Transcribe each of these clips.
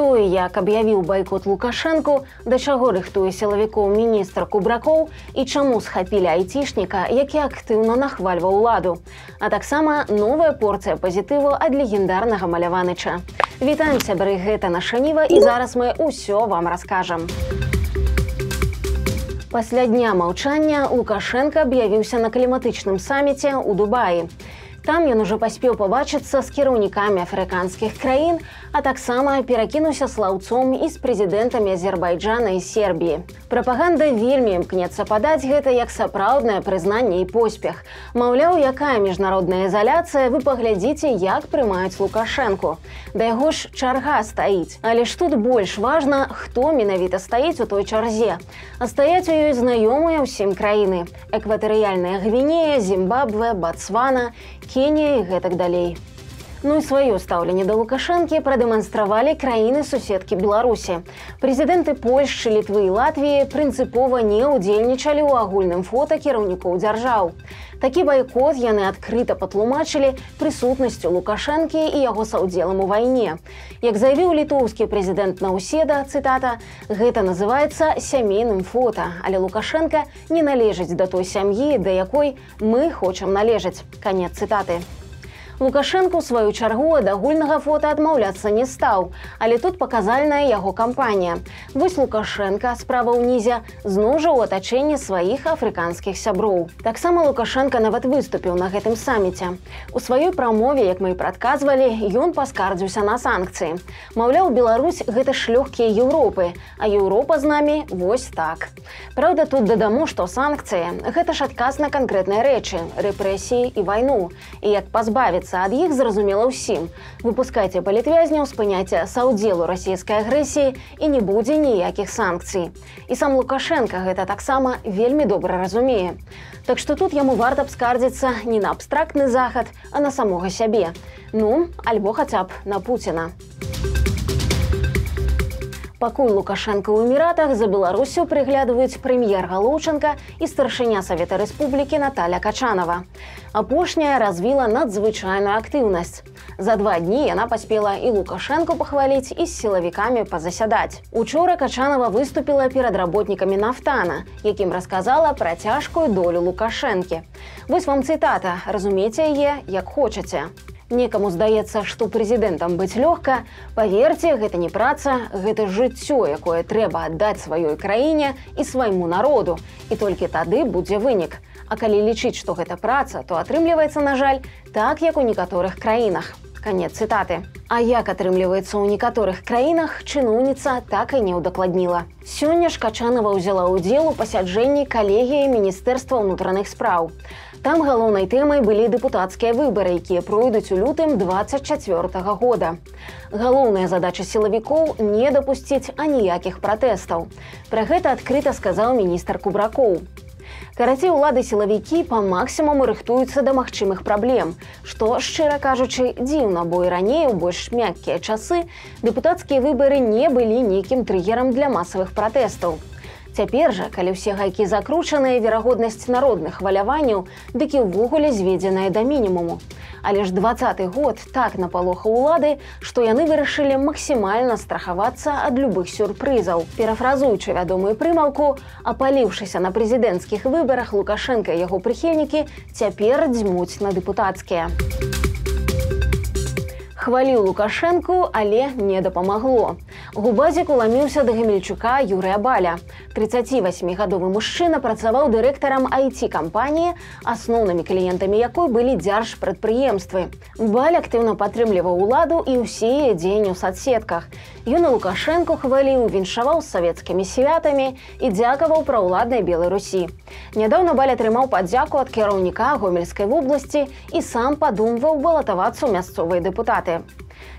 хто і як аб'явіў байкот лукашэнку да чаго рыхтуе сілавікоў міністр кубракоў і чаму схапілі айцішніка які актыўна нахвальваў уладу. А таксама новая порцыя пазітыву ад легендарнага маляваныча. Вітаем сябры гэта наша ніва і зараз мы ўсё вам раскажам. Пасля дня маўчання лукашенко аб'явіўся на кліматычным саміце ў дубаі. Там ён ужо паспеў пабачыцца з кіраўнікамі афрыканскіх краін, а таксама перакінуўся слаўцом і з прэзідэнтамі Азербайджана і Сербіі. Прапаганда вельмі імкнецца падаць гэта як сапраўднае прызнанне і поспех. Маўляў, якая міжнародная ізаляцыя вы паглядзіце, як прымаюць лукашэнку. Да яго ж чарга стаіць. Але ж тут больш важна, хто менавіта стаіць у той чарзе. А стаяць у ёй знаёмыя ўсім краіны. Экватарыяльная гвінея, Зімбабве, Бацвана, Кенія і гэтак далей. Ну і сваё стаўленне да лукашэнкі прадэманстравалі краіны суседкі беларусі. Прэзідэнты польшчы літвы і латвіі прынцыпова не ўдзельнічалі ў агульным фота кіраўнікоў дзяржаў. Такі байкот яны адкрыта патлумачылі прысутнасцю лукашэнкі і яго саўдзелам у вайне. Як заявіў літоўскі прэзідэнт науседа цытата гэта называется сямейным фота але лукашенко не належыць да той сям'і да якой мы хочам належаць канец цытаты Лукашенко сваю чаргу ад агульнага фота адмаўляцца не стаў, але тут паказальная яго кампанія. Вось Лукашенко справа ўнізе зноў жа ў атачэнні сваіх афрыканскіх сяброў. Таксама Лукашенко нават выступіў на гэтым саміце. У сваёй прамове, як мы і прадказвалі, ён паскардзіўся на санкцыі. Маўляў, Беларусь гэта ж лёгкія Еўропы, а Еўропа з намі вось так. Праўда, тут дадаму, што санкцыі гэта ж адказ на канкрэтныя рэчы, рэпрэсіі і вайну. І як пазбавіцца ад іх зразумела ўсім. Выпускайце палітвязняў спыняйце саўдзелу расійскай агрэсіі і не будзе ніякіх санкцый. І сам Лукашенко гэта таксама вельмі добра разумее. Так што тут яму варта б скардзіцца не на абстрактны захад, а на самога сябе. Ну, альбо хаця б на Пуціна. Пакуль Лукашенко ў эміратах за Беларусю прыглядваюць прэм'ер Галоўчынка і старшыня Савета Рэспублікі Наталя Качанова. Апошняя развіла надзвычайную актыўнасць. За два дні яна паспела і Лукашенко пахваліць і з сілавікамі пазасядаць. Учора Качанова выступіла перад работнікамі нафтана, якім расказала пра цяжкую долю Лукашэнкі. Вось вам цытата, разумеце яе, як хочаце. Некаму здаецца, што прэзідэнтам быць лёгка, паверце, гэта не праца, гэта жыццё, якое трэба аддаць сваёй краіне і свайму народу. І толькі тады будзе вынік. А калі лічыць, што гэта праца, то атрымліваецца, на жаль, так як у некаторых краінах. Канец цытаты. А як атрымліваецца ў некаторых краінах, чыноўніца так і не ўдакладніла. Сёння ж Качанова ўзяла ўдзел у пасяджэнні калегіі міністэрства ўнутраных спраў. Там галоўнай тэмай былі дэпутацкія выбары, якія пройдуць у лютым 24 -го года. Галоўная задача сілавікоў не дапусціць аніякіх пратэстаў. Пра гэта адкрыта сказаў міністр кубракоў. Карацей улады сілавікі па максімуму рыхтуюцца да магчымых праблем, што шчыра кажучы дзіўна, бо і раней у больш мяккія часы дэпутацкія выбары не былі нейкім трыгерам для масавых пратэстаў. Цяпер жа, калі ўсе гайкі закручаныя верагоднасць народных хваляванняў, дык і ўвогуле зведзеная да мінімуму. Але ж двадцаты год так напалоха ўлады, што яны вырашылі максімальна страхавацца ад любых сюрпрызаў. Перафразуючы вядомую прымаўку, апаліўшыся на прэзідэнцкіх выбарах Лукашенко яго прыхільнікі цяпер дзьмуць на дэпутацкія хваліў лукашэнку але не дапамагло губазік уламіўся да гамельчука юрыя баля. 38гадовы мужчына працаваў дырэктарам айти кампаніі асноўнымі кліентамі якой былі дзярж прадпрыемствы баль актыўна падтрымліваў уладу і ўсе дзеянні ў соцсетках ён лукашэнку хваліў віншаваў з савецкімі святамі і дзякаваў пра ўладнай белай русі нядаўна баль атрымаў падзяку ад кіраўніка гомельскай вобласці і сам падумваў балатавацца ў мясцовыя дэпутаты.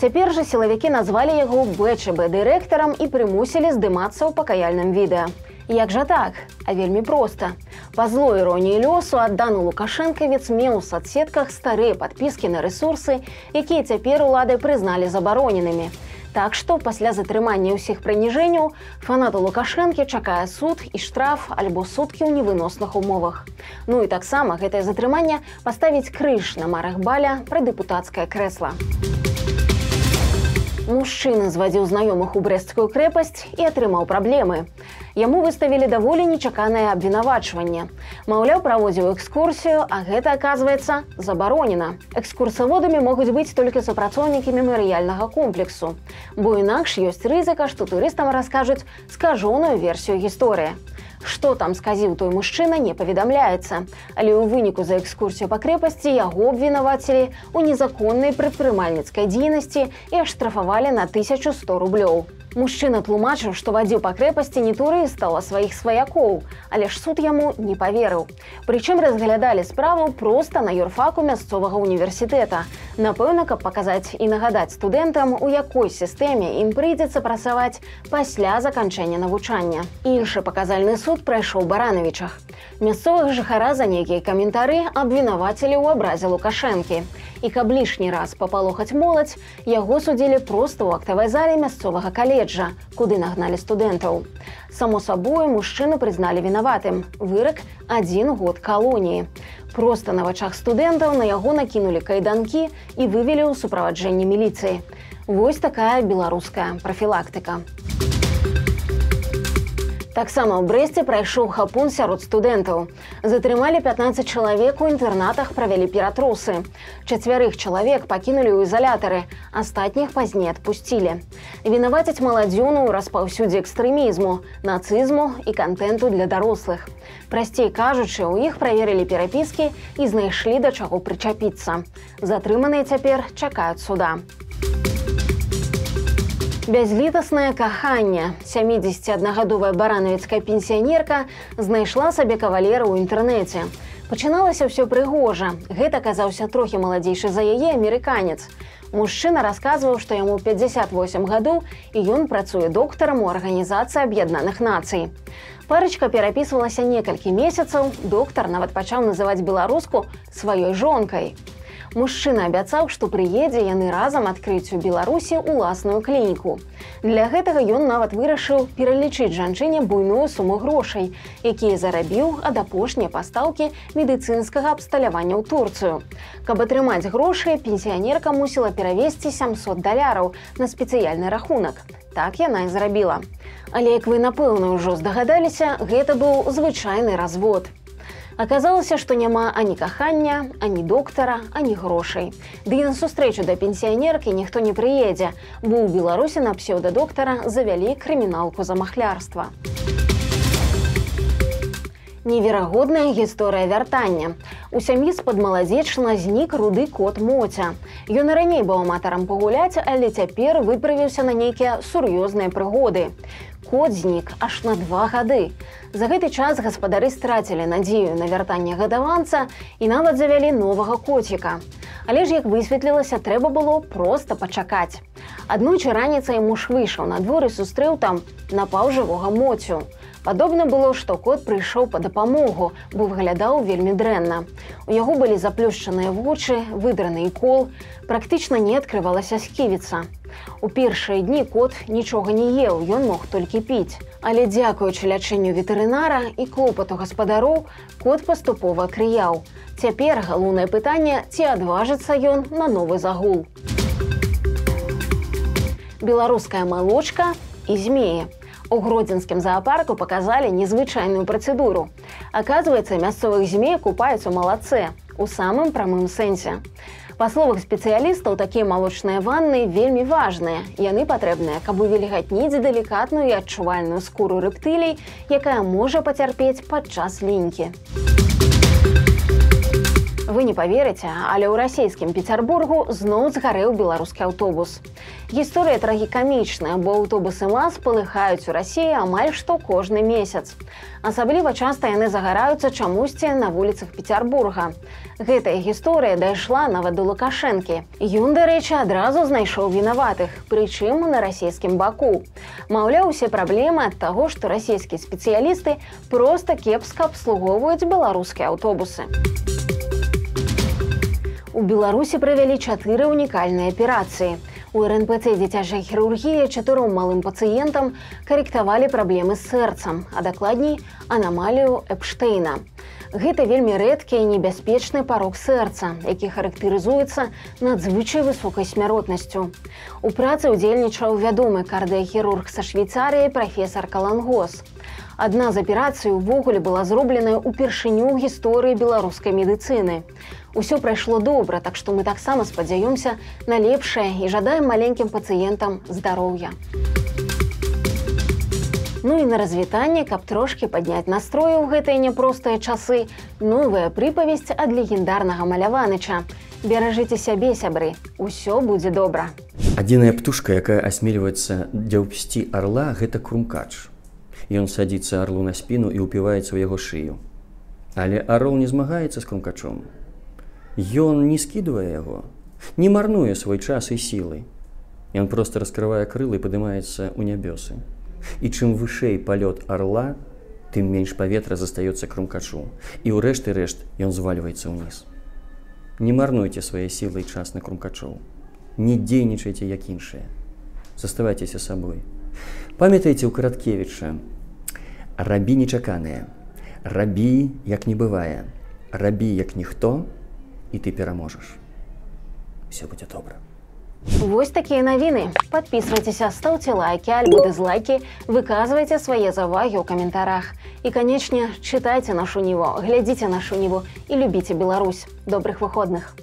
Цяпер жа сілавікі назвалі яго БЧБ дырэктарам і прымусілі здымацца ў пакаяльным відэа. Як жа так, а вельмі проста. Па злой іроніі лёсу аддану лукашэнкавец меў у соцсетках старыя падпіскі на рэсурсы, якія цяпер улады прызналі забароненымі. Так што пасля затрымання ўсіх прыніжэнняў фанату лукашэнкі чакае суд і штраф альбо суткі ў невыносных умовах. Ну і таксама гэтае затрыманне паставіць крыж на марах баля пра дэпутацкае крэсла. Мужчына звадзіў знаёмых у брэсцкую крэпасць і атрымаў праблемы. Яму выставілі даволі нечаканае абвінавачванне. Маўляў, праводзіў экскурсію, а гэта аказваецца забаронена. Экскурсаводамі могуць быць толькі супрацоўнікі мемарыяльнага комплексу. Бо інакш ёсць рызыка, што турыстам раскажуць скажоную версію гісторыі. Што там сказіў той мужчына не паведамляецца. Але ў выніку за экскурсію па крэпасці яго абвінавацілі ў незаконнай прадпрымальніцкай дзейнасці і аштрафавалі на 1100 рублёў. Мужчына тлумачыў, што вадзіў па крэпасці не турыстаў, а сваіх сваякоў, але ж суд яму не паверыў. Прычым разглядалі справу проста на юрфаку мясцовага універсітэта. Напэўна, каб паказаць і нагадаць студэнтам, у якой сістэме ім прыйдзецца працаваць пасля заканчэння навучання. Іншы паказальны суд прайшоў баранавічах. Мясцовых жыхара за нейкія каментары абвінавацілі ў абразе лукашэнкі і каб лішні раз папалохаць моладзь яго судзілі проста ў актавай зале мясцовага каледжа куды нагналі студэнтаў. Само сабою мужчыну прызналі вінаватым. Вырак адзін год калоніі. Просто на вачах студэнтаў на яго накінулі кайданкі і вывелі ў суправаджэнні міліцыі. Вось такая беларуская прафілактыка Таксама ў брэсце прайшоў хапун сярод студэнтаў. Затрымалі 15 чалавек у інтэрнатах правялі ператрусы. Чацвярых чалавек пакінулі ў ізалятары, астатніх пазней адпусцілі. Вінавацяць маладзёну ў распаўсюдзе экстрэмізму, нацызму і кантэнту для дарослых. Прасцей кажучы, у іх праверылі перапіскі і знайшлі да чаго прычапіцца. Затрыманыя цяпер чакаюць суда. Бязлітаснае каханне 71гадовая баранавіцкая пенсіянерка знайшла сабе кавалера ў інтэрнэце. Пачыналася ўсё прыгожа. Гэта казаўся трохі маладзейшы за яе амерыканец. Мужчына расказваў, што яму 58 гадоў і ён працуе доктарам у арганізацыі аб'яднаных нацый. Парачка перапісвалася некалькі месяцаў, доктар нават пачаў называць беларуску сваёй жонкай. Мужчына абяцаў, што прыедзе яны разам адкрыць у Беларусі уласную клініку. Для гэтага ён нават вырашыў пералічыць жанчыне буйную суму грошай, якія зарабіў ад апошняй пастаўкі медыцынскага абсталявання ў Турцыю. Каб атрымаць грошы, пенсіянерка мусіла перавесці 700 даляраў на спецыяльны рахунак. Так яна і зрабіла. Але як вы напэўна ўжо здагадаліся, гэта быў звычайны развод. Аказалася, што няма ані кахання, ані доктара, ані грошай. Ды і на сустрэчу да пенсіянеркі ніхто не прыедзе, бо ў Беларусі на псеўдадоктара завялі крыміналку за махлярства. Неверагодная гісторыя вяртання. У сям'і з-пад маладзечна знік руды кот моця. Ён раней быў аматарам пагуляць, але цяпер выправіўся на нейкія сур'ёзныя прыгоды кот знік аж на два гады. За гэты час гаспадары страцілі надзею на вяртанне гадаванца і нават завялі новага коціка. Але ж як высветлілася, трэба было проста пачакаць. Аднойчы раніцай муж выйшаў на двор і сустрэў там напаў жывога моцю. Падобна было, што кот прыйшоў па дапамогу, бо выглядаў вельмі дрэнна. У яго былі заплюшчаныя вочы, выдраны кол, практычна не адкрывалася сківіца. У першыя дні кот нічога не еў, ён мог толькі піць. Але дзякуючы лячэнню ветэрынара і клопату гаспадароў, кот паступова крыяў. Цяпер галоўнае пытанне, ці адважыцца ён на новы загул. Беларуская малочка і змея. У гродзенскім зоапарку показалі незвычайную працэдуру. Аказваецца, мясцовых змей купаюць у малацэ у самым прамым сэнсе. Па словах спецыялістаў такія малочныя ванны вельмі важныя. Яны патрэбныя, каб увелігатніць далікатную і адчувальную скуру рэптылей, якая можа пацярпець падчас лінькі. Вы не поверыце, але ў расійскім петербургу зноў згарэў беларускі аўтобус. Гісторыя трагікамічная, бо аўтобусы мас палыхаюць у рассіі амаль што кожны месяц. Асабліва часта яны загараюцца чамусьці на вуліцах Петербурга. Гэтая гісторыя дайшла нават да лукашэнкі. Ён, дарэчы, адразу знайшоў вінаватых, прычым на расійскім баку. Маўляў, усе праблемы ад таго, што расійскія спецыялісты проста кепска абслугоўваюць беларускія аўтобусы. У Беларусі правялі чатыры унікальныя аперацыі. У РНПЦ дзіцячай хірургіі чатыром малым пацыентам карэктавалі праблемы з сэрцам, а дакладней анамалію Эпштейна. Гэта вельмі рэдкі і небяспечны парог сэрца, які характарызуецца надзвычай высокай смяротнасцю. У працы ўдзельнічаў вядомы кардыяхірург са швейцарыяй прафесор Калангос. Адна з аперацый увогуле была зробленая ўпершыню ў гісторыі беларускай медыцыны. Усё прайшло добра, так што мы таксама спадзяёмся на лепшае і жадаем маленькім пацыентам здароўя. Ну і на развітанне, каб трошкі падняць настрою ў гэтыя няпростыя часы, новая прыпавесць ад легендарнага маляваныча. Беражыце сябе сябры, усё будзе добра. Адзіная птушка, якая асмельваецца дзяўпсці арла, гэта крумкач. Ён садзіцца арлу на спіну і ўпіваецца ў яго шыю. Але арол не змагаецца з крумкачом. Ён не скідвае яго, не марнуе свой час і сілы. Ён проста раскрывае крылы і падымаецца ў нябёсы. І чым вышэй палёт арла, тым менш паветра застаецца крумкачу. І ў рэшты рэшт ён звальваецца ўніз. Не марнуйце свае сілы і час на крумкачоў. Не дзейнічайце як іншыя. Заставайцеся сабой. Памятайце ў караткевіча, рабі нечаканыя, рабі, як не бывае, рабі як ніхто і ты пераможаш. Все будзе добра. Вось такія навіны. Падпісвайцеся, стаўце лайкі, альбо дызлайкі, выказвайце свае завагі ў каментарах. І, канечне, чытайце нашу ніво, глядзіце нашу ніву і любіце Беларусь. Добрых выходных.